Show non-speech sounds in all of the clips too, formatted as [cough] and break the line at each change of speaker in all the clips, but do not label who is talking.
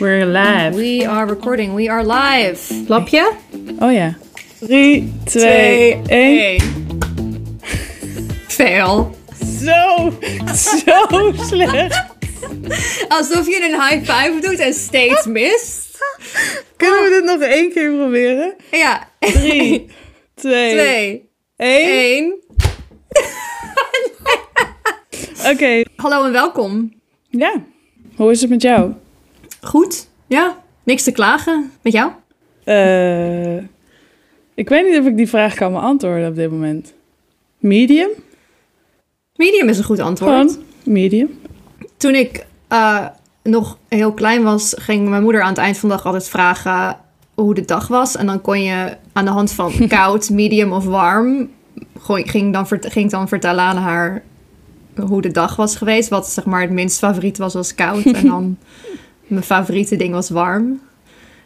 We're live.
We are recording. We are live. Lapje?
Oh ja. 3, 2, 1.
één. Fail.
Zo, zo slecht.
Alsof je een high five doet en steeds mist.
Kunnen we dit nog één keer proberen?
Ja.
3, 2,
Twee.
1.
Één.
Oké.
Hallo en welkom.
Ja. Hoe is het met jou?
Goed. Ja. Niks te klagen. Met jou?
Eh, ik weet niet of ik die vraag kan beantwoorden op dit moment. Medium?
Medium is een goed antwoord.
Gewoon medium.
Toen ik eh, nog heel klein was, ging mijn moeder aan het eind van de dag altijd vragen hoe de dag was. En dan kon je aan de hand van [laughs] koud, medium of warm, ging, dan, ging dan vertellen aan haar hoe de dag was geweest. Wat zeg maar het minst favoriet was, was koud. en dan [laughs] mijn favoriete ding was warm.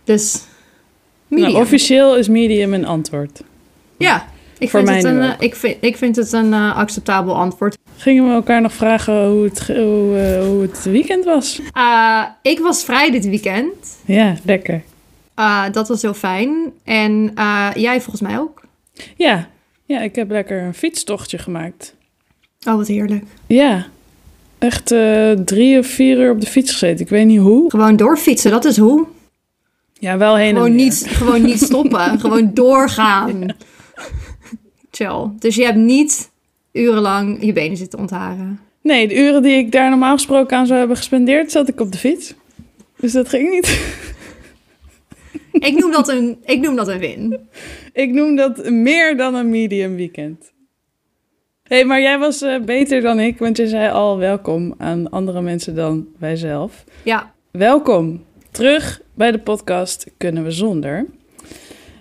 Dus medium.
Nou, officieel is medium een antwoord.
ja, ik
Voor
vind,
mij
het een, eh,
ook.
ik, vind, ik vind het een eh, acceptabel antwoord.
Gingen we elkaar nog vragen hoe het, hoe, eh, hoe het weekend was?
Ik was vrij dit weekend.
Ja, lekker.
Dat was heel fijn. En jij volgens mij ook.
Ja. ja, ik heb lekker een fietstochtje gemaakt.
Oh, wat heerlijk.
Ja, echt eh, drie of vier uur op de fiets gezeten. Ik weet niet hoe.
Gewoon doorfietsen, dat is hoe.
Ja, wel heen en
Gewoon
weer.
niet, gewoon niet [laughs] stoppen, gewoon doorgaan. Chill. Dus je hebt niet urenlang je benen zitten ontharen.
Nee, de uren die ik daar normaal gesproken aan zou hebben gespendeerd, zat ik op de fiets. Dus dat ging niet.
Ik noem dat een, ik noem dat een win.
Ik noem dat meer dan een medium weekend. Hé, hey, maar jij was eh, beter dan ik, want je zei al welkom aan andere mensen dan wij zelf.
Ja,
Welkom terug bij de podcast Kunnen we zonder.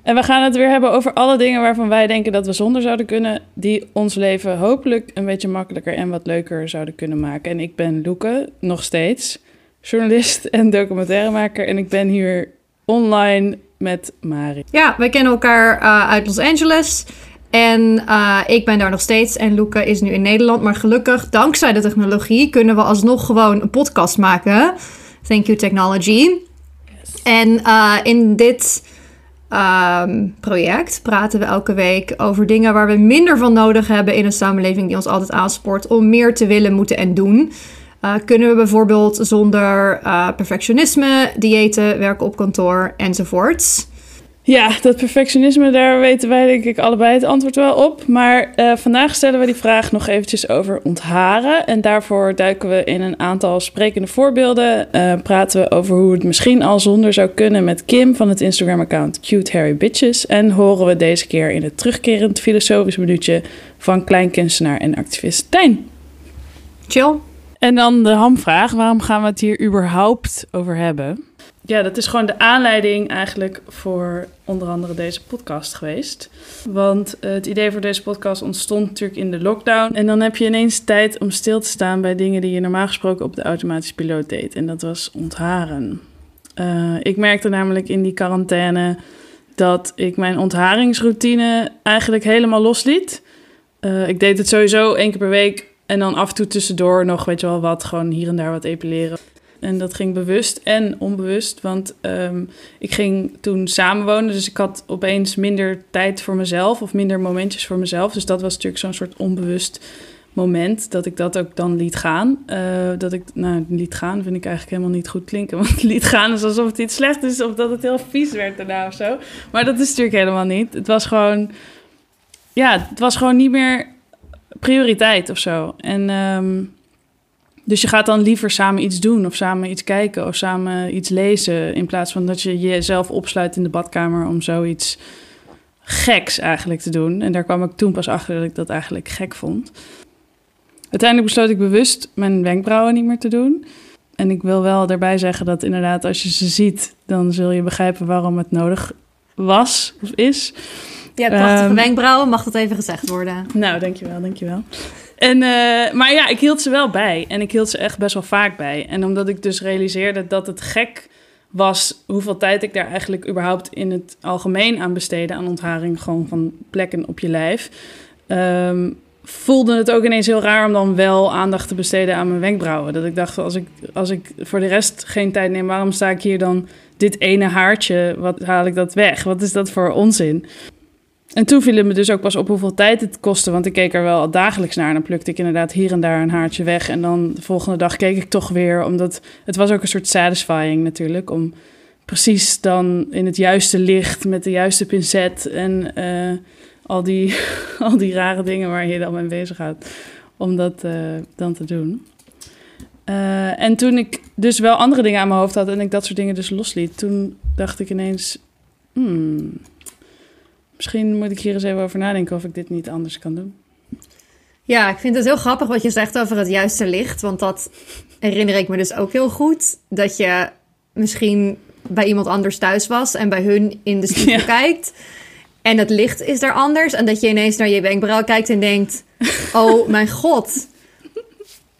En we gaan het weer hebben over alle dingen waarvan wij denken dat we zonder zouden kunnen, die ons leven hopelijk een beetje makkelijker en wat leuker zouden kunnen maken. En ik ben Loeke, nog steeds, journalist [laughs] en documentairemaker. En ik ben hier online met Mari.
ja wij kennen elkaar uh, uit Los Angeles. En uh, ik ben daar nog steeds. En Luca is nu in Nederland. Maar gelukkig, dankzij de technologie, kunnen we alsnog gewoon een podcast maken. Thank you, technology.
Yes.
En uh, in dit um, project praten we elke week over dingen waar we minder van nodig hebben in een samenleving die ons altijd aanspoort om meer te willen, moeten en doen. Uh, kunnen we bijvoorbeeld zonder perfectionisme, diëten, werken op kantoor enzovoorts.
Ja, dat perfectionisme, daar weten wij denk ik allebei het antwoord wel op. Maar uh, vandaag stellen we die vraag nog eventjes over ontharen. En daarvoor duiken we in een aantal sprekende voorbeelden. Uh, praten we over hoe het misschien al zonder zou kunnen met Kim van het Instagram-account Cute Harry Bitches. En horen we deze keer in het terugkerend filosofisch minuutje van kleinkunstenaar en activist Tijn.
Chill.
En dan de hamvraag, waarom gaan we het hier überhaupt over hebben? Ja, dat is gewoon de aanleiding eigenlijk voor onder andere deze podcast geweest. Want uh, het idee voor deze podcast ontstond natuurlijk in de lockdown. En dan heb je ineens tijd om stil te staan bij dingen die je normaal gesproken op de automatische piloot deed. En dat was ontharen. Uh, ik merkte namelijk in die quarantaine dat ik mijn ontharingsroutine eigenlijk helemaal losliet. Uh, ik deed het sowieso één keer per week en dan af en toe tussendoor nog, weet je wel wat, gewoon hier en daar wat epileren. En dat ging bewust en onbewust, want um, ik ging toen samenwonen. Dus ik had opeens minder tijd voor mezelf of minder momentjes voor mezelf. Dus dat was natuurlijk zo'n soort onbewust moment dat ik dat ook dan liet gaan. Uh, dat ik, nou, liet gaan vind ik eigenlijk helemaal niet goed klinken. [laughs] Want liet gaan is alsof het iets slecht is of dat het heel vies werd daarna of zo. Maar dat is natuurlijk helemaal niet. Het was gewoon, ja, het was gewoon niet meer prioriteit of zo. En um, dus je gaat dan liever samen iets doen of samen iets kijken of samen iets lezen in plaats van dat je jezelf opsluit in de badkamer om zoiets geks eigenlijk te doen. En daar kwam ik toen pas achter dat ik dat eigenlijk gek vond. Uiteindelijk besloot ik bewust mijn wenkbrauwen niet meer te doen. En ik wil wel daarbij zeggen dat inderdaad als je ze ziet, dan zul je begrijpen waarom het nodig was of is.
Ja, prachtige um, wenkbrauwen, mag dat even gezegd worden.
Nou, dankjewel, dankjewel. En, uh, maar ja, ik hield ze wel bij. En ik hield ze echt best wel vaak bij. En omdat ik dus realiseerde dat het gek was hoeveel tijd ik daar eigenlijk überhaupt in het algemeen aan besteedde. Aan ontharing gewoon van plekken op je lijf. Um, voelde het ook ineens heel raar om dan wel aandacht te besteden aan mijn wenkbrauwen. Dat ik dacht, als ik, als ik voor de rest geen tijd neem, waarom sta ik hier dan dit ene haartje? Wat haal ik dat weg? Wat is dat voor onzin? En toen viel het me dus ook pas op hoeveel tijd het kostte. Want ik keek er wel dagelijks naar. En dan plukte ik inderdaad hier en daar een haartje weg. En dan de volgende dag keek ik toch weer. Omdat het was ook een soort satisfying natuurlijk. Om precies dan in het juiste licht met de juiste pincet. En uh, al, die, [laughs] al die rare dingen waar je dan mee bezighoudt. Om dat uh, dan te doen. Uh, en toen ik dus wel andere dingen aan mijn hoofd had. En ik dat soort dingen dus losliet. Toen dacht ik ineens... Hmm, Misschien moet ik hier eens even over nadenken of ik dit niet anders kan doen.
Ja, ik vind het heel grappig wat je zegt over het juiste licht. Want dat herinner ik me dus ook heel goed. Dat je misschien bij iemand anders thuis was en bij hun in de studio [laughs] ja. kijkt. En het licht is er anders. En dat je ineens naar je wenkbrauw kijkt en denkt: [laughs] Oh mijn god,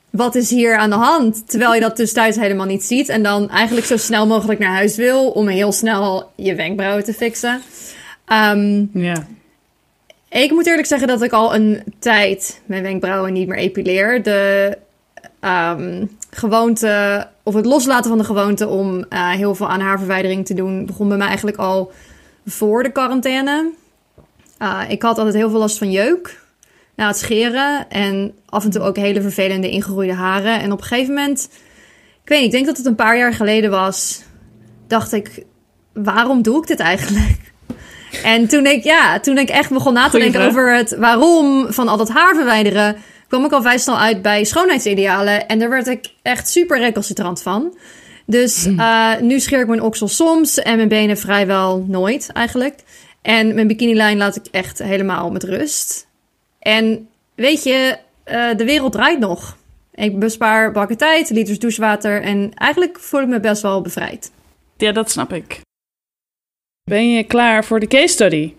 wat is hier aan de hand? Terwijl je dat dus thuis helemaal niet ziet. En dan eigenlijk zo snel mogelijk naar huis wil om heel snel je wenkbrauwen te fixen. Um, ja. Ik moet eerlijk zeggen dat ik al een tijd mijn wenkbrauwen niet meer epileer. De um, gewoonte, of het loslaten van de gewoonte om uh, heel veel aan haarverwijdering te doen, begon bij mij eigenlijk al voor de quarantaine. Uh, ik had altijd heel veel last van jeuk na het scheren en af en toe ook hele vervelende ingegroeide haren. En op een gegeven moment, ik weet niet, ik denk dat het een paar jaar geleden was, dacht ik, waarom doe ik dit eigenlijk? En toen ik, ja, toen ik echt begon na te denken over het waarom van al dat haar verwijderen, kwam ik al vrij snel uit bij schoonheidsidealen. En daar werd ik echt super recalcitrant van. Dus uh, nu scheer ik mijn oksel soms en mijn benen vrijwel nooit eigenlijk. En mijn bikinilijn laat ik echt helemaal met rust. En weet je, uh, de wereld draait nog. Ik bespaar bakken tijd, liters douchewater en eigenlijk voel ik me best wel bevrijd.
Ja, dat snap ik. Ben je klaar voor de case study?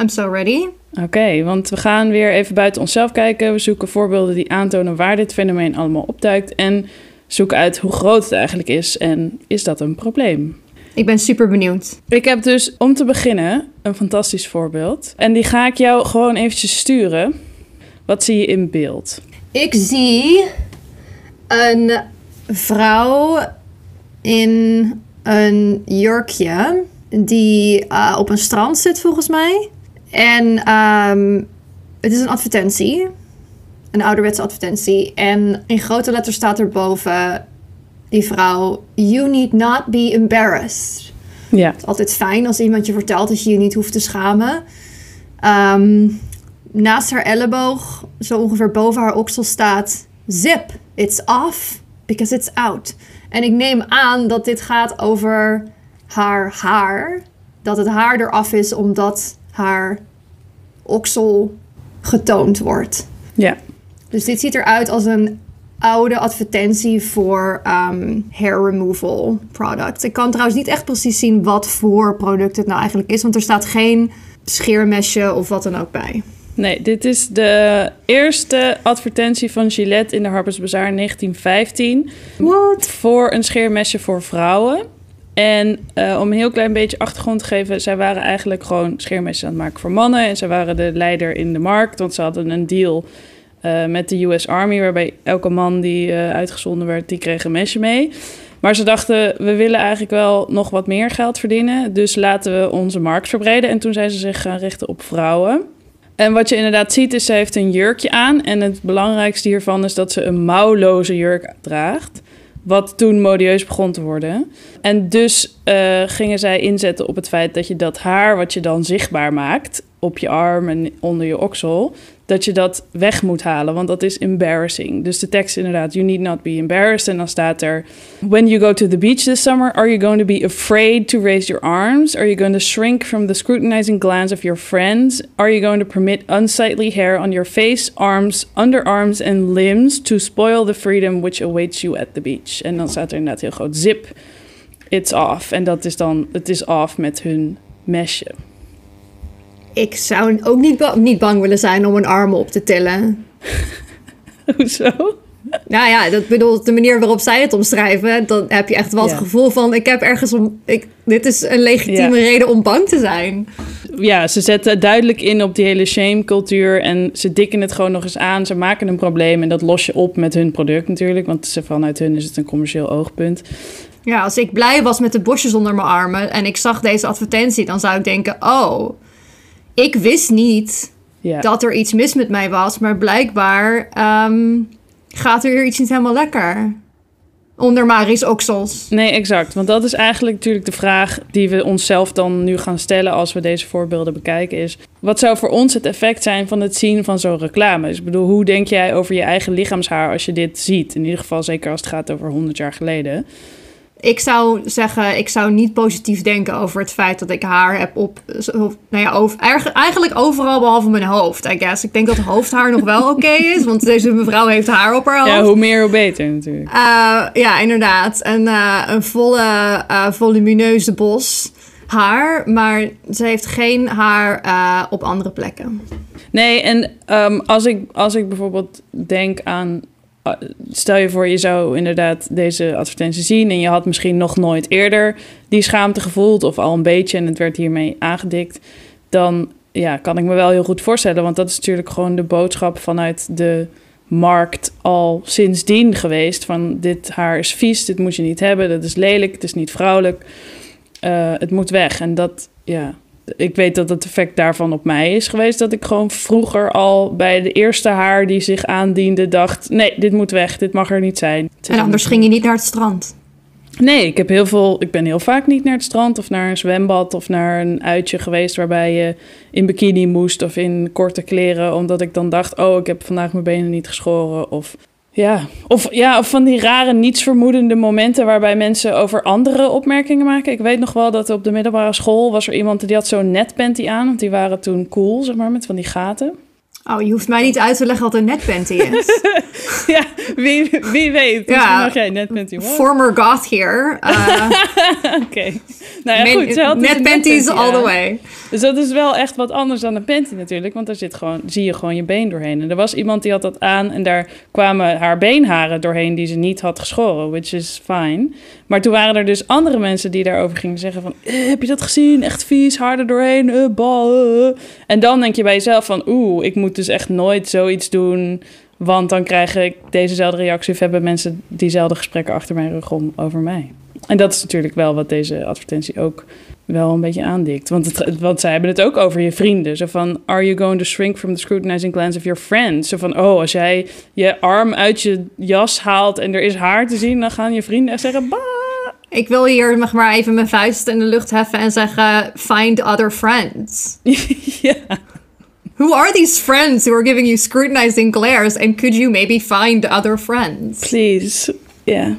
I'm so ready.
Oké, want we gaan weer even buiten onszelf kijken. We zoeken voorbeelden die aantonen waar dit fenomeen allemaal opduikt. En zoeken uit hoe groot het eigenlijk is. En is dat een probleem?
Ik ben super benieuwd.
Ik heb dus om te beginnen een fantastisch voorbeeld. En die ga ik jou gewoon eventjes sturen. Wat zie je in beeld?
Ik zie een vrouw in een jurkje die uh, op een strand zit volgens mij. En um, het is een advertentie. Een ouderwetse advertentie. En in grote letters staat erboven die vrouw... You need not be embarrassed. Ja. Het is altijd fijn als iemand je vertelt dat je je niet hoeft te schamen. Um, naast haar elleboog, zo ongeveer boven haar oksel staat... Zip, it's off because it's out. En ik neem aan dat dit gaat over haar haar. Dat het haar eraf is omdat haar oksel getoond wordt. Ja. Dus dit ziet eruit als een oude advertentie voor um, hair removal product. Ik kan trouwens niet echt precies zien wat voor product het nou eigenlijk is, want er staat geen scheermesje of wat dan ook bij.
Nee, dit is de eerste advertentie van Gillette in de Harper's Bazaar in 1915. Wat? Voor een scheermesje voor vrouwen. En uh, om een heel klein beetje achtergrond te geven, zij waren eigenlijk gewoon scheermesjes aan het maken voor mannen. En zij waren de leider in de markt, want ze hadden een deal uh, met de US Army, waarbij elke man die uh, uitgezonden werd, die kreeg een mesje mee. Maar ze dachten, we willen eigenlijk wel nog wat meer geld verdienen, dus laten we onze markt verbreden. En toen zijn ze zich gaan richten op vrouwen. En wat je inderdaad ziet, is ze heeft een jurkje aan. En het belangrijkste hiervan is dat ze een mouwloze jurk draagt. Wat toen modieus begon te worden. En dus uh, gingen zij inzetten op het feit dat je dat haar, wat je dan zichtbaar maakt op je arm en onder je oksel, dat je dat weg moet halen, want dat is embarrassing. Dus de tekst inderdaad, you need not be embarrassed. En dan staat er, when you go to the beach this summer, are you going to be afraid to raise your arms? Are you going to shrink from the scrutinizing glance of your friends? Are you going to permit unsightly hair on your face, arms, underarms and limbs to spoil the freedom which awaits you at the beach? En dan staat er inderdaad heel groot, zip, it's off. En dat is dan, het is off met hun mesje
ik zou ook niet, ba niet bang willen zijn om een arm op te tillen. [laughs]
Hoezo?
Nou ja, dat bedoelt de manier waarop zij het omschrijven. Dan heb je echt wel het gevoel van: ik heb ergens om. Ik, dit is een legitieme reden om bang te zijn.
ja, ze zetten duidelijk in op die hele shame-cultuur. En ze dikken het gewoon nog eens aan. Ze maken een probleem en dat los je op met hun product natuurlijk. Want ze, vanuit hun is het een commercieel oogpunt.
Ja, als ik blij was met de bosjes onder mijn armen en ik zag deze advertentie, dan zou ik denken: Oh, ik wist niet dat er iets mis met mij was, maar blijkbaar ehm, gaat er hier iets niet helemaal lekker. Onder Maris Oksels.
Nee, exact. Want dat is eigenlijk natuurlijk de vraag die we onszelf dan nu gaan stellen als we deze voorbeelden bekijken. Is wat zou voor ons het effect zijn van het zien van zo'n reclame? Dus ik bedoel, hoe denk jij over je eigen lichaamshaar als je dit ziet? In ieder geval zeker als het gaat over 100 jaar geleden.
Ik zou zeggen, ik zou niet positief denken over het feit dat ik haar heb op. Nou ja, over, eigenlijk overal behalve mijn hoofd, I guess. Ik denk dat hoofdhaar nog wel oké [laughs] is, want deze mevrouw heeft haar op haar hoofd.
Ja, hoe meer, hoe beter natuurlijk.
Eh, ja, inderdaad. Een, eh, een volle, eh, volumineuze bos haar, maar ze heeft geen haar op andere plekken.
Nee, en ehm, als, ik, als ik bijvoorbeeld denk aan. Uh, Stel je voor, je zou inderdaad deze advertentie zien en je had misschien nog nooit eerder die schaamte gevoeld of al een beetje en het werd hiermee aangedikt. Dan ja, kan ik me wel heel goed voorstellen, want dat is natuurlijk gewoon de boodschap vanuit de markt al sindsdien geweest. Van dit haar is vies, dit moet je niet hebben, dat is lelijk, het is niet vrouwelijk. Eh, het moet weg. En dat, ja, ik weet dat het effect daarvan op mij is geweest. Dat ik gewoon vroeger al bij de eerste haar die zich aandiende dacht... nee, dit moet weg, dit mag er niet zijn.
En anders ging je niet naar het strand.
Nee, ik, heb heel veel, ik ben heel vaak niet naar het strand of naar een zwembad... of naar een uitje geweest waarbij je in bikini moest of in korte kleren... omdat ik dan dacht, oh, ik heb vandaag mijn benen niet geschoren. Of ja, of, ja, of van die rare, nietsvermoedende momenten... waarbij mensen over andere opmerkingen maken. Ik weet nog wel dat op de middelbare school was er iemand... die had zo'n netpanty aan, want die waren toen cool, zeg maar, met van die gaten.
Oh, je hoeft mij niet uit te leggen wat een netpanty is. [laughs]
Ja, wie, wie weet.
Ja.
Mag jij netpanty worden.
Former goth here. Uh, [laughs]
Oké. Nou ja, goed. dus een
netpanties all the way.
Dus dat is wel echt wat anders dan een panty natuurlijk. Want daar zit gewoon, zie je gewoon je been doorheen. En er was iemand die had dat aan en daar kwamen haar beenharen doorheen die ze niet had geschoren. Which is fine. Maar toen waren er dus andere mensen die daarover gingen zeggen van... "Eh, heb je dat gezien? Echt vies, haar er doorheen, eh, bal. eh." En dan denk je bij jezelf van... Oeh, ik moet dus echt nooit zoiets doen... Want dan krijg ik dezezelfde reactie... of hebben mensen diezelfde gesprekken achter mijn rug om over mij. En dat is natuurlijk wel wat deze advertentie ook wel een beetje aandikt. Want, het, want zij hebben het ook over je vrienden. Zo van, are you going to shrink from the scrutinizing glance of your friends? Zo van, oh, als jij je arm uit je jas haalt en er is haar te zien... dan gaan je vrienden echt zeggen, bah.
Ik wil hier nog maar even mijn vuist in de lucht heffen en zeggen: find other friends. [laughs]
ja.
Who are these friends who are giving you scrutinizing glares? And could you maybe find other friends?
Please. Ja.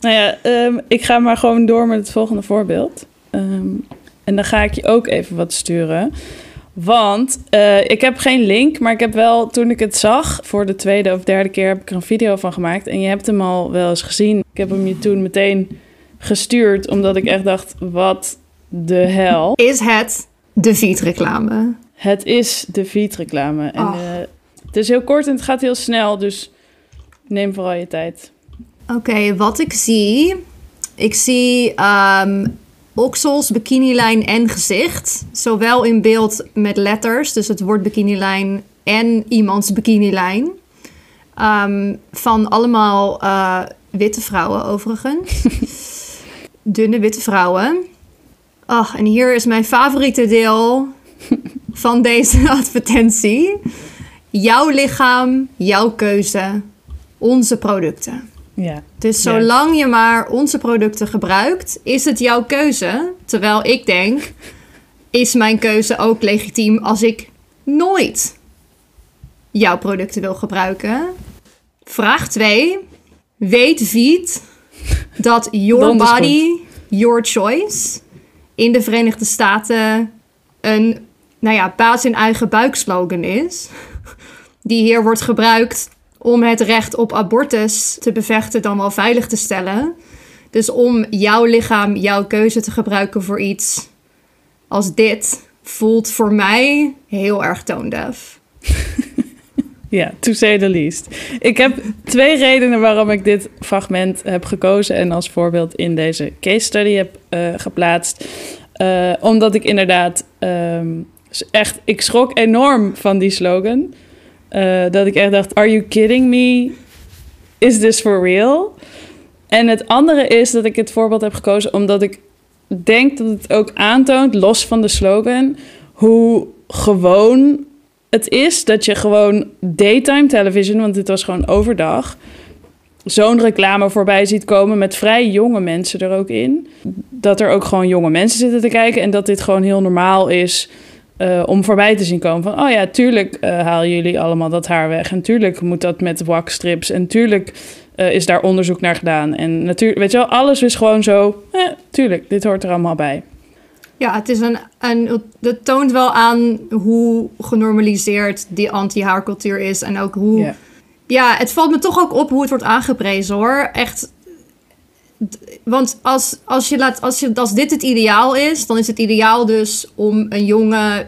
Nou ja, ehm, ik ga maar gewoon door met het volgende voorbeeld. Ehm, en dan ga ik je ook even wat sturen. Want eh, ik heb geen link, maar ik heb wel, toen ik het zag, voor de tweede of derde keer heb ik er een video van gemaakt. En je hebt hem al wel eens gezien. Ik heb hem je toen meteen gestuurd, omdat ik echt dacht, wat de hel.
Is het de Viet-reclame?
Het is de Viet-reclame. En
Oh.
eh, het is heel kort en het gaat heel snel, dus neem vooral je tijd.
Oké, wat ik zie. Ik zie ehm oksels, bikinilijn en gezicht. Zowel in beeld met letters, dus het woord bikinilijn en iemands bikinilijn. Ehm, van allemaal eh, witte vrouwen overigens. [laughs] Dunne witte vrouwen. Ach, en hier is mijn favoriete deel [laughs] van deze advertentie. Jouw lichaam, jouw keuze, onze producten.
Ja.
Dus
Ja.
zolang je maar onze producten gebruikt, is het jouw keuze. Terwijl ik denk, is mijn keuze ook legitiem als ik nooit jouw producten wil gebruiken? Vraag 2. Weet Viet dat your body, your choice in de Verenigde Staten een, nou ja, baas in eigen buik slogan is? Die hier wordt gebruikt om het recht op abortus te bevechten dan wel veilig te stellen. Dus om jouw lichaam, jouw keuze te gebruiken voor iets als dit, voelt voor mij heel erg tone deaf. [laughs]
Ja, to say the least. Ik heb twee redenen waarom ik dit fragment heb gekozen en als voorbeeld in deze case study heb eh, geplaatst. Eh, omdat ik inderdaad ehm, echt, ik schrok enorm van die slogan. Uh, dat ik echt dacht, are you kidding me? Is this for real? En het andere is dat ik het voorbeeld heb gekozen omdat ik denk dat het ook aantoont, los van de slogan, hoe gewoon het is dat je gewoon daytime television, want dit was gewoon overdag, zo'n reclame voorbij ziet komen met vrij jonge mensen er ook in. Dat er ook gewoon jonge mensen zitten te kijken en dat dit gewoon heel normaal is. Uh, om voorbij te zien komen van, oh ja, tuurlijk uh, halen jullie allemaal dat haar weg. En tuurlijk moet dat met waxstrips. En tuurlijk uh, is daar onderzoek naar gedaan. En natuurlijk, weet je wel, alles is gewoon zo, eh, tuurlijk, dit hoort er allemaal bij.
Ja, het is een, een. Het toont wel aan hoe genormaliseerd die anti-haarcultuur is. En ook hoe. Yeah. Ja, het valt me toch ook op hoe het wordt aangeprezen hoor. Echt. Want als, als, je laat, als, je, als dit het ideaal is, dan is het ideaal dus om een jonge,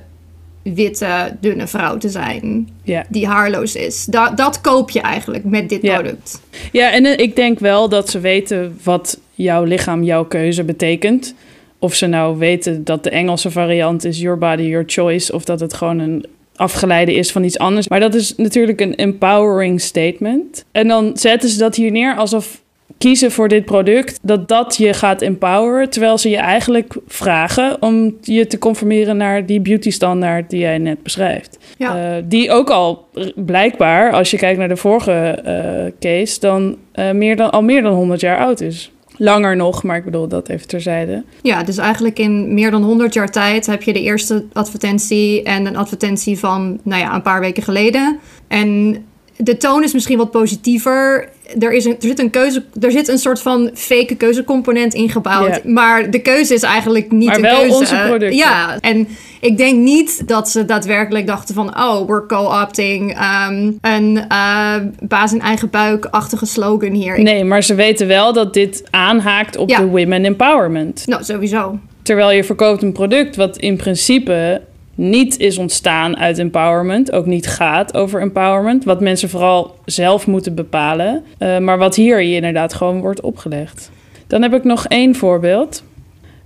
witte, dunne vrouw te zijn.
Yeah.
Die haarloos is. Da dat koop je eigenlijk met dit
Yeah.
product.
Ja, en eh, ik denk wel dat ze weten wat jouw lichaam, jouw keuze betekent. Of ze nou weten dat de Engelse variant is your body, your choice, of dat het gewoon een afgeleide is van iets anders. Maar dat is natuurlijk een empowering statement. En dan zetten ze dat hier neer alsof kiezen voor dit product, dat dat je gaat empoweren, terwijl ze je eigenlijk vragen om je te conformeren naar die beauty standaard die jij net beschrijft.
Ja.
Uh, die ook al blijkbaar, als je kijkt naar de vorige uh, case, dan, uh, meer dan al meer dan 100 jaar oud is. Langer nog, maar ik bedoel dat even terzijde.
Ja, dus eigenlijk in meer dan 100 jaar tijd heb je de eerste advertentie en een advertentie van, nou ja, een paar weken geleden. En de toon is misschien wat positiever. Er, is een, er, zit een keuze, er zit een soort van fake keuzecomponent ingebouwd. Maar de keuze is eigenlijk niet
Maar
een
wel
keuze.
onze producten.
Ja, en ik denk niet dat ze daadwerkelijk dachten van... oh, we're co-opting um, een uh, baas in eigen buik-achtige slogan hier.
Nee, maar ze weten wel dat dit aanhaakt op
Ja.
de women empowerment.
Nou, sowieso.
Terwijl je verkoopt een product wat in principe niet is ontstaan uit empowerment, ook niet gaat over empowerment, wat mensen vooral zelf moeten bepalen, uh, maar wat hier je inderdaad gewoon wordt opgelegd. Dan heb ik nog één voorbeeld.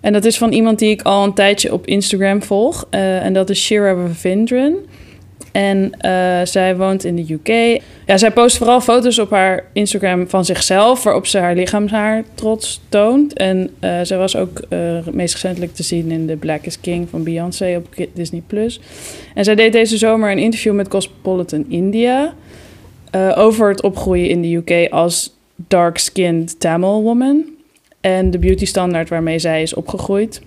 En dat is van iemand die ik al een tijdje op Instagram volg. Uh, en dat is Shira Ravindran. En uh, zij woont in de UK. Ja, zij post vooral foto's op haar Instagram van zichzelf, waarop ze haar lichaamshaar trots toont. En uh, zij was ook meest recentelijk te zien in The Black is King van Beyoncé op Disney Plus. En zij deed deze zomer een interview met Cosmopolitan India over het opgroeien in de UK als dark-skinned Tamil woman en de beauty standaard waarmee zij is opgegroeid.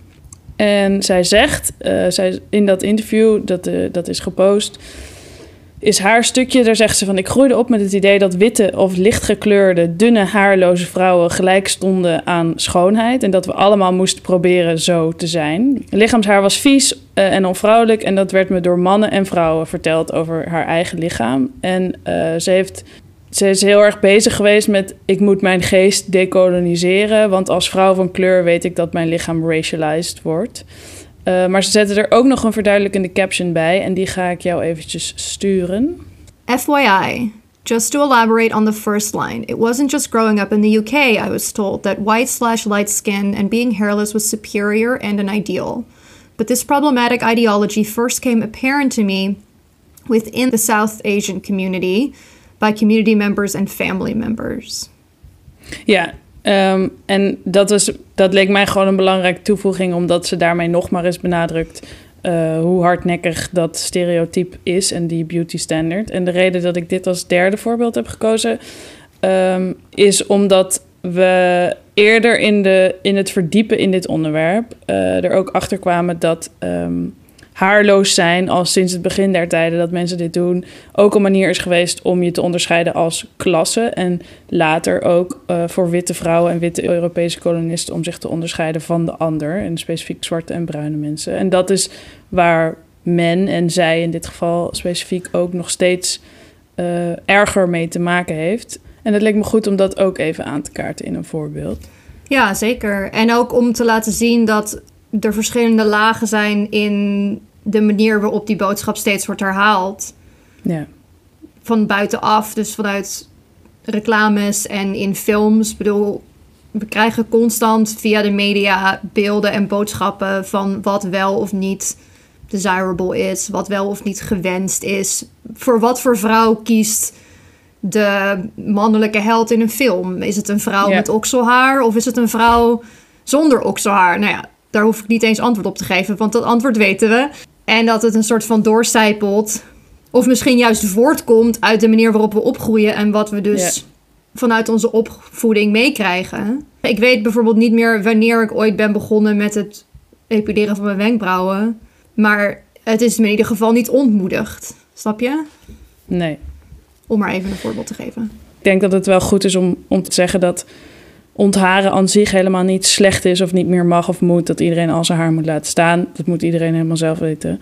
En zij zegt uh, zij, in dat interview, dat, uh, dat is gepost, is haar stukje, daar zegt ze van... ik groeide op met het idee dat witte of lichtgekleurde, dunne, haarloze vrouwen... gelijk stonden aan schoonheid en dat we allemaal moesten proberen zo te zijn. Lichaamshaar was vies uh, en onvrouwelijk en dat werd me door mannen en vrouwen verteld over haar eigen lichaam. En ze heeft ze is heel erg bezig geweest met... ik moet mijn geest decoloniseren... want als vrouw van kleur weet ik dat mijn lichaam racialized wordt. Uh, maar ze zetten er ook nog een verduidelijkende caption bij... en die ga ik jou eventjes sturen.
FYI, just to elaborate on the first line... it wasn't just growing up in the UK I was told... that white slash light skin and being hairless was superior and an ideal. But this problematic ideology first came apparent to me... within the South Asian community... by community members and family members.
Ja, um, en dat, was, dat leek mij gewoon een belangrijke toevoeging, omdat ze daarmee nog maar eens benadrukt uh, hoe hardnekkig dat stereotype is en die beauty standard. En de reden dat ik dit als derde voorbeeld heb gekozen, um, is omdat we eerder in, de, in het verdiepen in dit onderwerp uh, er ook achter kwamen dat. Um, haarloos zijn al sinds het begin der tijden dat mensen dit doen. Ook een manier is geweest om je te onderscheiden als klasse. En later ook uh, voor witte vrouwen en witte Europese kolonisten om zich te onderscheiden van de ander. En specifiek zwarte en bruine mensen. En dat is waar men en zij in dit geval specifiek ook nog steeds uh, erger mee te maken heeft. En het leek me goed om dat ook even aan te kaarten in een voorbeeld.
Ja, zeker. En ook om te laten zien dat er verschillende lagen zijn in de manier waarop die boodschap steeds wordt herhaald.
Ja.
Van buitenaf, dus vanuit reclames en in films. Ik bedoel, we krijgen constant via de media beelden en boodschappen van wat wel of niet desirable is, wat wel of niet gewenst is. Voor wat voor vrouw kiest de mannelijke held in een film? Is het een vrouw
Ja.
met okselhaar of is het een vrouw zonder okselhaar? Nou ja, daar hoef ik niet eens antwoord op te geven, want dat antwoord weten we. En dat het een soort van doorcijpelt, of misschien juist voortkomt uit de manier waarop we opgroeien en wat we dus vanuit onze opvoeding meekrijgen. Ik weet bijvoorbeeld niet meer wanneer ik ooit ben begonnen met het epileren van mijn wenkbrauwen. Maar het is me in ieder geval niet ontmoedigd. Snap je?
Nee.
Om maar even een voorbeeld te geven.
Ik denk dat het wel goed is om, om te zeggen dat ontharen aan zich helemaal niet slecht is of niet meer mag of moet. Dat iedereen al zijn haar moet laten staan. Dat moet iedereen helemaal zelf weten.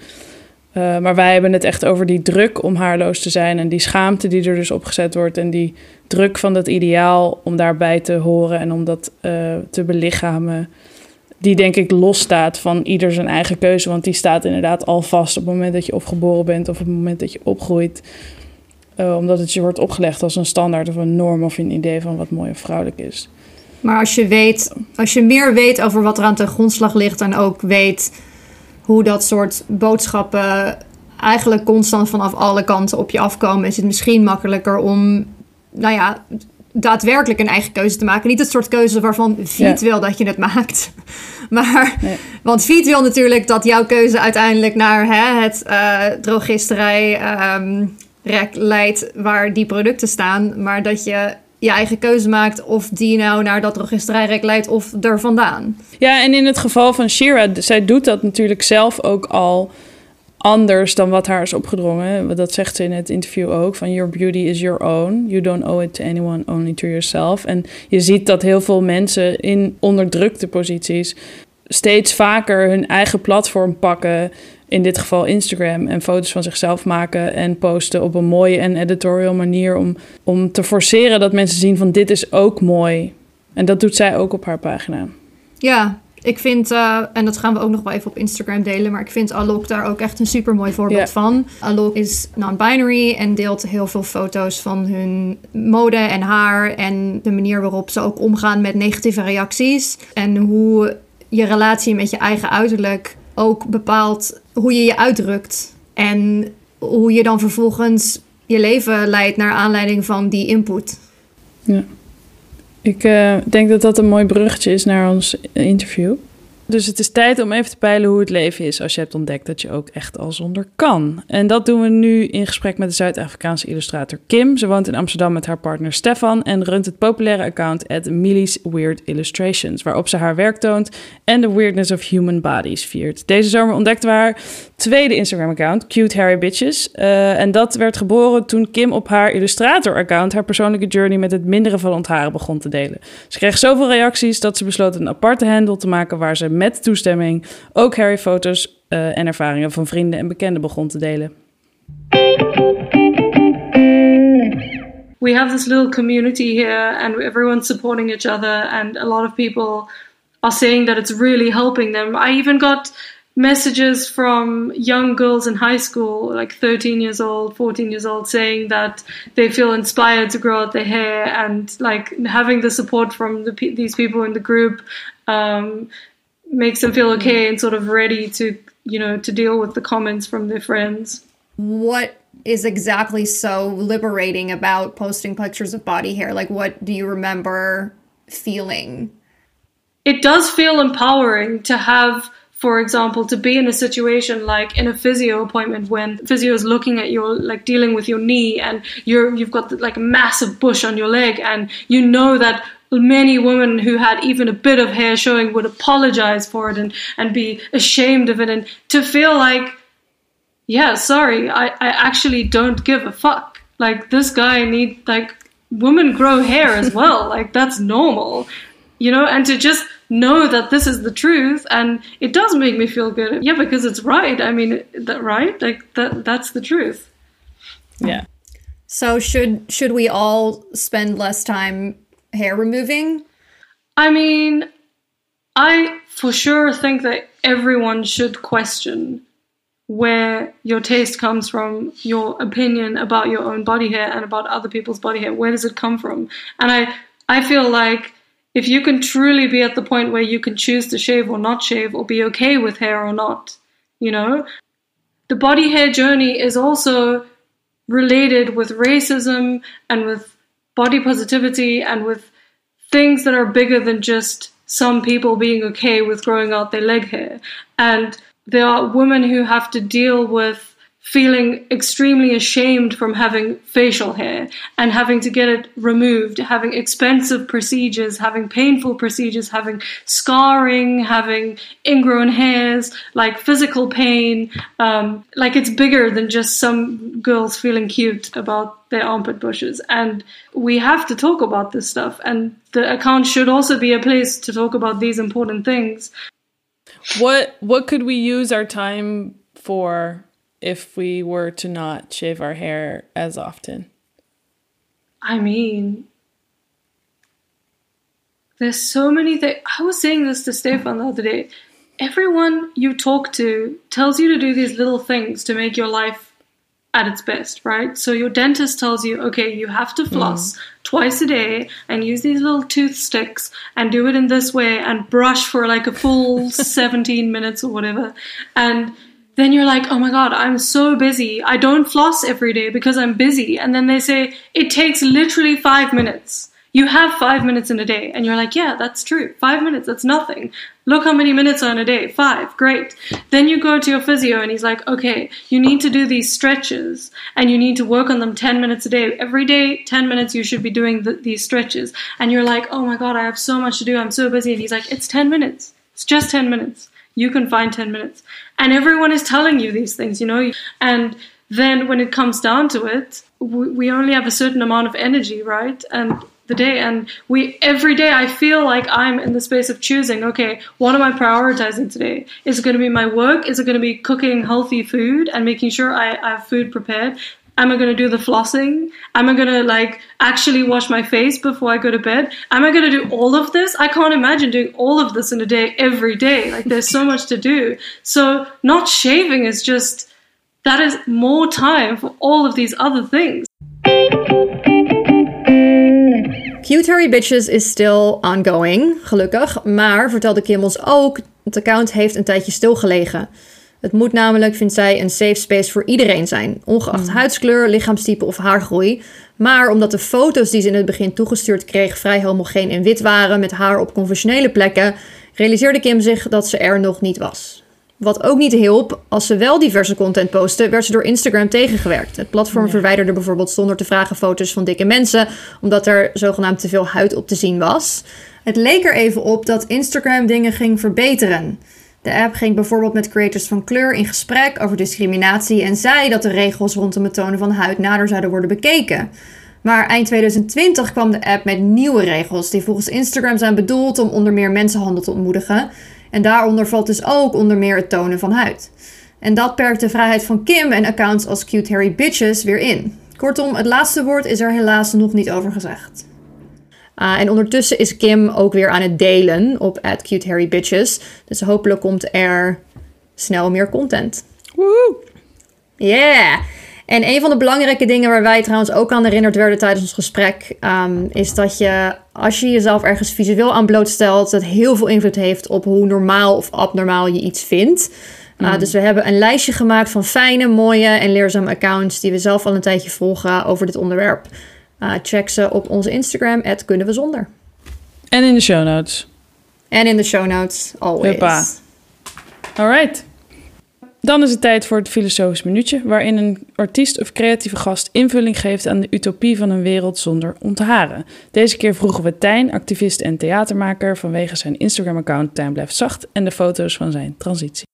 Eh, maar wij hebben het echt over die druk om haarloos te zijn en die schaamte die er dus opgezet wordt en die druk van dat ideaal om daarbij te horen en om dat eh, te belichamen. Die denk ik losstaat van ieder zijn eigen keuze, want die staat inderdaad al vast op het moment dat je of geboren bent of op het moment dat je opgroeit. Eh, omdat het je wordt opgelegd als een standaard of een norm of een idee van wat mooi of vrouwelijk is.
Maar als je weet, als je meer weet over wat er aan ten grondslag ligt en ook weet hoe dat soort boodschappen eigenlijk constant vanaf alle kanten op je afkomen, is het misschien makkelijker om, nou ja, daadwerkelijk een eigen keuze te maken. Niet het soort keuze waarvan Viet wil dat je het maakt. [laughs] Maar,
Nee.
want Viet wil natuurlijk dat jouw keuze uiteindelijk naar hè, het eh drogisterij ehm, rek leidt waar die producten staan. Maar dat je je eigen keuze maakt of die nou naar dat drogisterijrek leidt of er vandaan.
Ja, en in het geval van Shira, zij doet dat natuurlijk zelf ook al anders dan wat haar is opgedrongen. Dat zegt ze in het interview ook, van your beauty is your own. You don't owe it to anyone, only to yourself. En je ziet dat heel veel mensen in onderdrukte posities steeds vaker hun eigen platform pakken. In dit geval Instagram. En foto's van zichzelf maken en posten op een mooie en editorial manier. Om, om te forceren dat mensen zien van dit is ook mooi. En dat doet zij ook op haar pagina.
Ja, ik vind, eh, en dat gaan we ook nog wel even op Instagram delen, maar ik vind Alok daar ook echt een super mooi voorbeeld van. Alok is non-binary en deelt heel veel foto's van hun mode en haar en de manier waarop ze ook omgaan met negatieve reacties. En hoe je relatie met je eigen uiterlijk ook bepaalt hoe je je uitdrukt. En hoe je dan vervolgens je leven leidt naar aanleiding van die input.
Ik eh, denk dat dat een mooi bruggetje is naar ons interview. Dus het is tijd om even te peilen hoe het leven is als je hebt ontdekt dat je ook echt al zonder kan. En dat doen we nu in gesprek met de Zuid-Afrikaanse illustrator Kim. Ze woont in Amsterdam met haar partner Stefan en runt het populaire account at Millie's Weird Illustrations, waarop ze haar werk toont en de weirdness of human bodies viert. Deze zomer ontdekten we haar tweede Instagram-account, Cute Harry Bitches. Eh, en dat werd geboren toen Kim op haar Illustrator-account haar persoonlijke journey met het minderen van ontharen begon te delen. Ze kreeg zoveel reacties dat ze besloot een aparte handle te maken waar ze met toestemming ook Harry-foto's eh, en ervaringen van vrienden en bekenden begon te delen.
we have this little community here and everyone's supporting each other and a lot of people are saying that it's really helping them i even got messages from young girls in high school like 13 years old 14 years old saying that they feel inspired to grow out their hair and like having the support from the, these people in the group um, makes them feel okay and sort of ready to you know to deal with the comments from their friends
what is exactly so liberating about posting pictures of body hair? Like, what do you remember feeling?
it does feel empowering to have for example to be in a situation like in a physio appointment when physio is looking at your like dealing with your knee and you're you've got like a massive bush on your leg and you know that many women who had even a bit of hair showing would apologize for it and and be ashamed of it and to feel like yeah sorry i i actually don't give a fuck. Like this guy need like women grow hair as well. [laughs] Like that's normal you know? And to just know that this is the truth and it does make me feel good yeah because it's right i mean that right like that that's the truth
yeah
So, should should we all spend less time hair removing?
i mean i for sure think that everyone should question where your taste comes from, your opinion about your own body hair and about other people's body hair. Where does it come from? And I, I feel like if you can truly be at the point where you can choose to shave or not shave, or be okay with hair or not, you know, the body hair journey is also related with racism and with body positivity and with things that are bigger than just some people being okay with growing out their leg hair. And there are women who have to deal with feeling extremely ashamed from having facial hair and having to get it removed, having expensive procedures, having painful procedures, having scarring, having ingrown hairs, like physical pain. Um, like it's bigger than just some girls feeling cute about their armpit bushes. And we have to talk about this stuff. And the account should also be a place to talk about these important things.
What what could we use our time for if we were to not shave our hair as often?
I mean, there's so many things. I was saying this to Stefan the other day. Everyone you talk to tells you to do these little things to make your life at its best, right? So your dentist tells you, okay, you have to floss mm. twice a day and use these little tooth sticks and do it in this way and brush for like a full [laughs] 17 minutes or whatever. And then you're like, oh my God, I'm so busy. I don't floss every day because I'm busy. And then they say, it takes literally five minutes. You have five minutes in a day. And you're like, yeah, that's true. Five minutes, that's nothing. Look how many minutes are in a day. Five. Great. Then you go to your physio and he's like, okay, you need to do these stretches and you need to work on them 10 minutes a day. Every day, 10 minutes, you should be doing the, these stretches. And you're like, oh my God, I have so much to do. I'm so busy. And he's like, it's 10 minutes. It's just 10 minutes you can find 10 minutes. And everyone is telling you these things, you know? And then when it comes down to it, we only have a certain amount of energy, right? And the day and we every day I feel like I'm in the space of choosing, okay, what am I prioritizing today? Is it going to be my work? Is it going to be cooking healthy food and making sure I, I have food prepared? Am I going to do the flossing? Am I going to like actually wash my face before I go to bed? Am I going to do all of this? I can't imagine doing all of this in a day every day. Like there's so much to do. So not shaving is just that is more time for all of these other things.
Harry Bitches is still ongoing, gelukkig. Maar vertelde Kimmels ook, het account heeft een tijdje stilgelegen. Het moet namelijk, vindt zij, een safe space voor iedereen zijn, ongeacht hmm. huidskleur, lichaamstype of haargroei. Maar omdat de foto's die ze in het begin toegestuurd kreeg vrij homogeen en wit waren, met haar op conventionele plekken, realiseerde Kim zich dat ze er nog niet was. Wat ook niet hielp, als ze wel diverse content postte, werd ze door Instagram tegengewerkt. Het platform verwijderde bijvoorbeeld zonder te vragen foto's van dikke mensen, omdat er zogenaamd te veel huid op te zien was. Het leek er even op dat Instagram dingen ging verbeteren. De app ging bijvoorbeeld met creators van kleur in gesprek over discriminatie en zei dat de regels rondom het tonen van huid nader zouden worden bekeken. Maar eind 2020 kwam de app met nieuwe regels die volgens Instagram zijn bedoeld om onder meer mensenhandel te ontmoedigen. En daaronder valt dus ook onder meer het tonen van huid. En dat perkt de vrijheid van Kim en accounts als Cute Harry Bitches weer in. Kortom, het laatste woord is er helaas nog niet over gezegd. Uh, en ondertussen is Kim ook weer aan het delen op @cuteharrybitches. Dus hopelijk komt er snel meer content.
Woe!
Yeah! En een van de belangrijke dingen waar wij trouwens ook aan herinnerd werden tijdens ons gesprek, um, is dat je als je jezelf ergens visueel aan blootstelt, dat heel veel invloed heeft op hoe normaal of abnormaal je iets vindt. Uh, mm. Dus we hebben een lijstje gemaakt van fijne, mooie en leerzame accounts die we zelf al een tijdje volgen over dit onderwerp. Uh, check ze op onze Instagram, kunnen we zonder.
En in de show notes.
En in de show notes, always. Huppa.
Alright. Dan is het tijd voor het filosofisch minuutje, waarin een artiest of creatieve gast invulling geeft aan de utopie van een wereld zonder ontharen. Deze keer vroegen we Tijn, activist en theatermaker, vanwege zijn Instagram-account Tijn blijft zacht en de foto's van zijn transitie.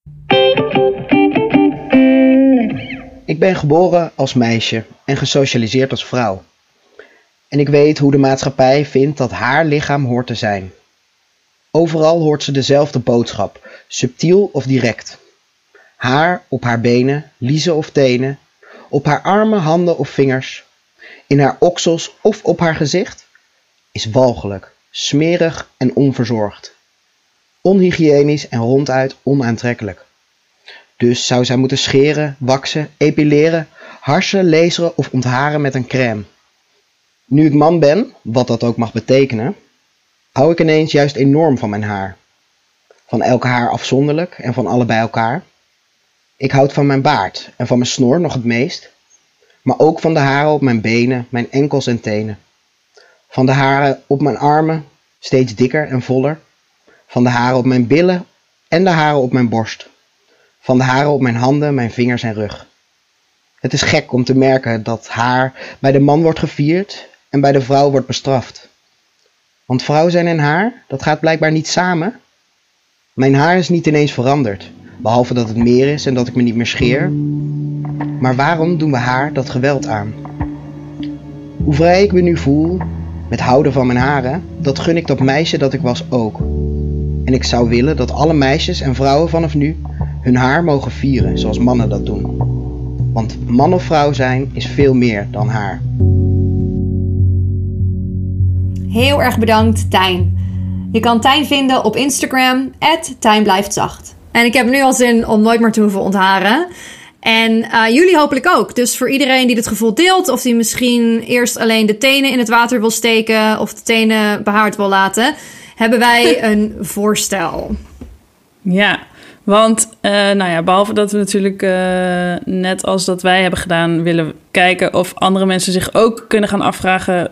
Ik ben geboren als meisje en gesocialiseerd als vrouw. En ik weet hoe de maatschappij vindt dat haar lichaam hoort te zijn. Overal hoort ze dezelfde boodschap, subtiel of direct. Haar op haar benen, liezen of tenen, op haar armen, handen of vingers, in haar oksels of op haar gezicht, is walgelijk, smerig en onverzorgd. Onhygiënisch en ronduit onaantrekkelijk. Dus zou zij moeten scheren, waksen, epileren, harsen, laseren of ontharen met een crème. Nu ik man ben, wat dat ook mag betekenen, hou ik ineens juist enorm van mijn haar. Van elke haar afzonderlijk en van alle bij elkaar. Ik houd van mijn baard en van mijn snor nog het meest, maar ook van de haren op mijn benen, mijn enkels en tenen. Van de haren op mijn armen, steeds dikker en voller. Van de haren op mijn billen en de haren op mijn borst. Van de haren op mijn handen, mijn vingers en rug. Het is gek om te merken dat haar bij de man wordt gevierd en bij de vrouw wordt bestraft. Want vrouw zijn en haar, dat gaat blijkbaar niet samen. Mijn haar is niet ineens veranderd, behalve dat het meer is en dat ik me niet meer scheer. Maar waarom doen we haar dat geweld aan? Hoe vrij ik me nu voel met houden van mijn haren, dat gun ik dat meisje dat ik was ook. En ik zou willen dat alle meisjes en vrouwen vanaf nu hun haar mogen vieren zoals mannen dat doen. Want man of vrouw zijn is veel meer dan haar.
Heel erg bedankt, Tijn. Je kan Tijn vinden op Instagram, Tijn blijft zacht. En ik heb nu al zin om nooit meer te hoeven ontharen. En uh, jullie hopelijk ook. Dus voor iedereen die dit gevoel deelt, of die misschien eerst alleen de tenen in het water wil steken of de tenen behaard wil laten, hebben wij [laughs] een voorstel.
Ja, want uh, nou ja, behalve dat we natuurlijk uh, net als dat wij hebben gedaan, willen kijken of andere mensen zich ook kunnen gaan afvragen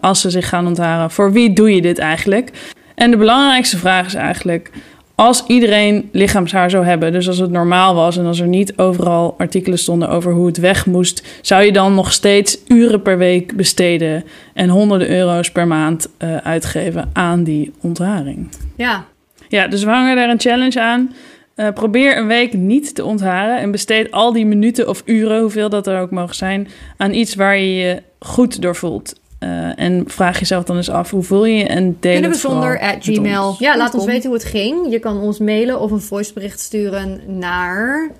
als ze zich gaan ontharen: voor wie doe je dit eigenlijk? En de belangrijkste vraag is eigenlijk: als iedereen lichaamshaar zou hebben, dus als het normaal was en als er niet overal artikelen stonden over hoe het weg moest, zou je dan nog steeds uren per week besteden en honderden euro's per maand uitgeven aan die ontharing?
Ja.
Ja, dus we hangen daar een challenge aan. Uh, probeer een week niet te ontharen en besteed al die minuten of uren, hoeveel dat er ook mogen zijn, aan iets waar je je goed door voelt. Uh, en vraag jezelf dan eens af, hoe voel je je? En deel
Kunnen we zonder at gmail.
ons.
Ja, laat ons weten hoe het ging. Je kan ons mailen of een voicebericht sturen naar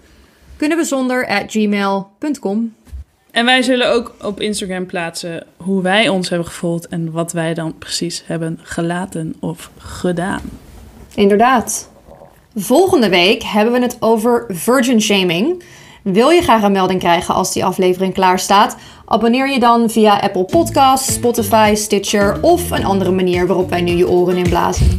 kunnen we zonder at gmail.com.
En wij zullen ook op Instagram plaatsen hoe wij ons hebben gevoeld en wat wij dan precies hebben gelaten of gedaan.
Inderdaad. Volgende week hebben we het over virgin shaming. Wil je graag een melding krijgen als die aflevering klaar staat? Abonneer je dan via Apple Podcasts, Spotify, Stitcher of een andere manier waarop wij nu je oren inblazen.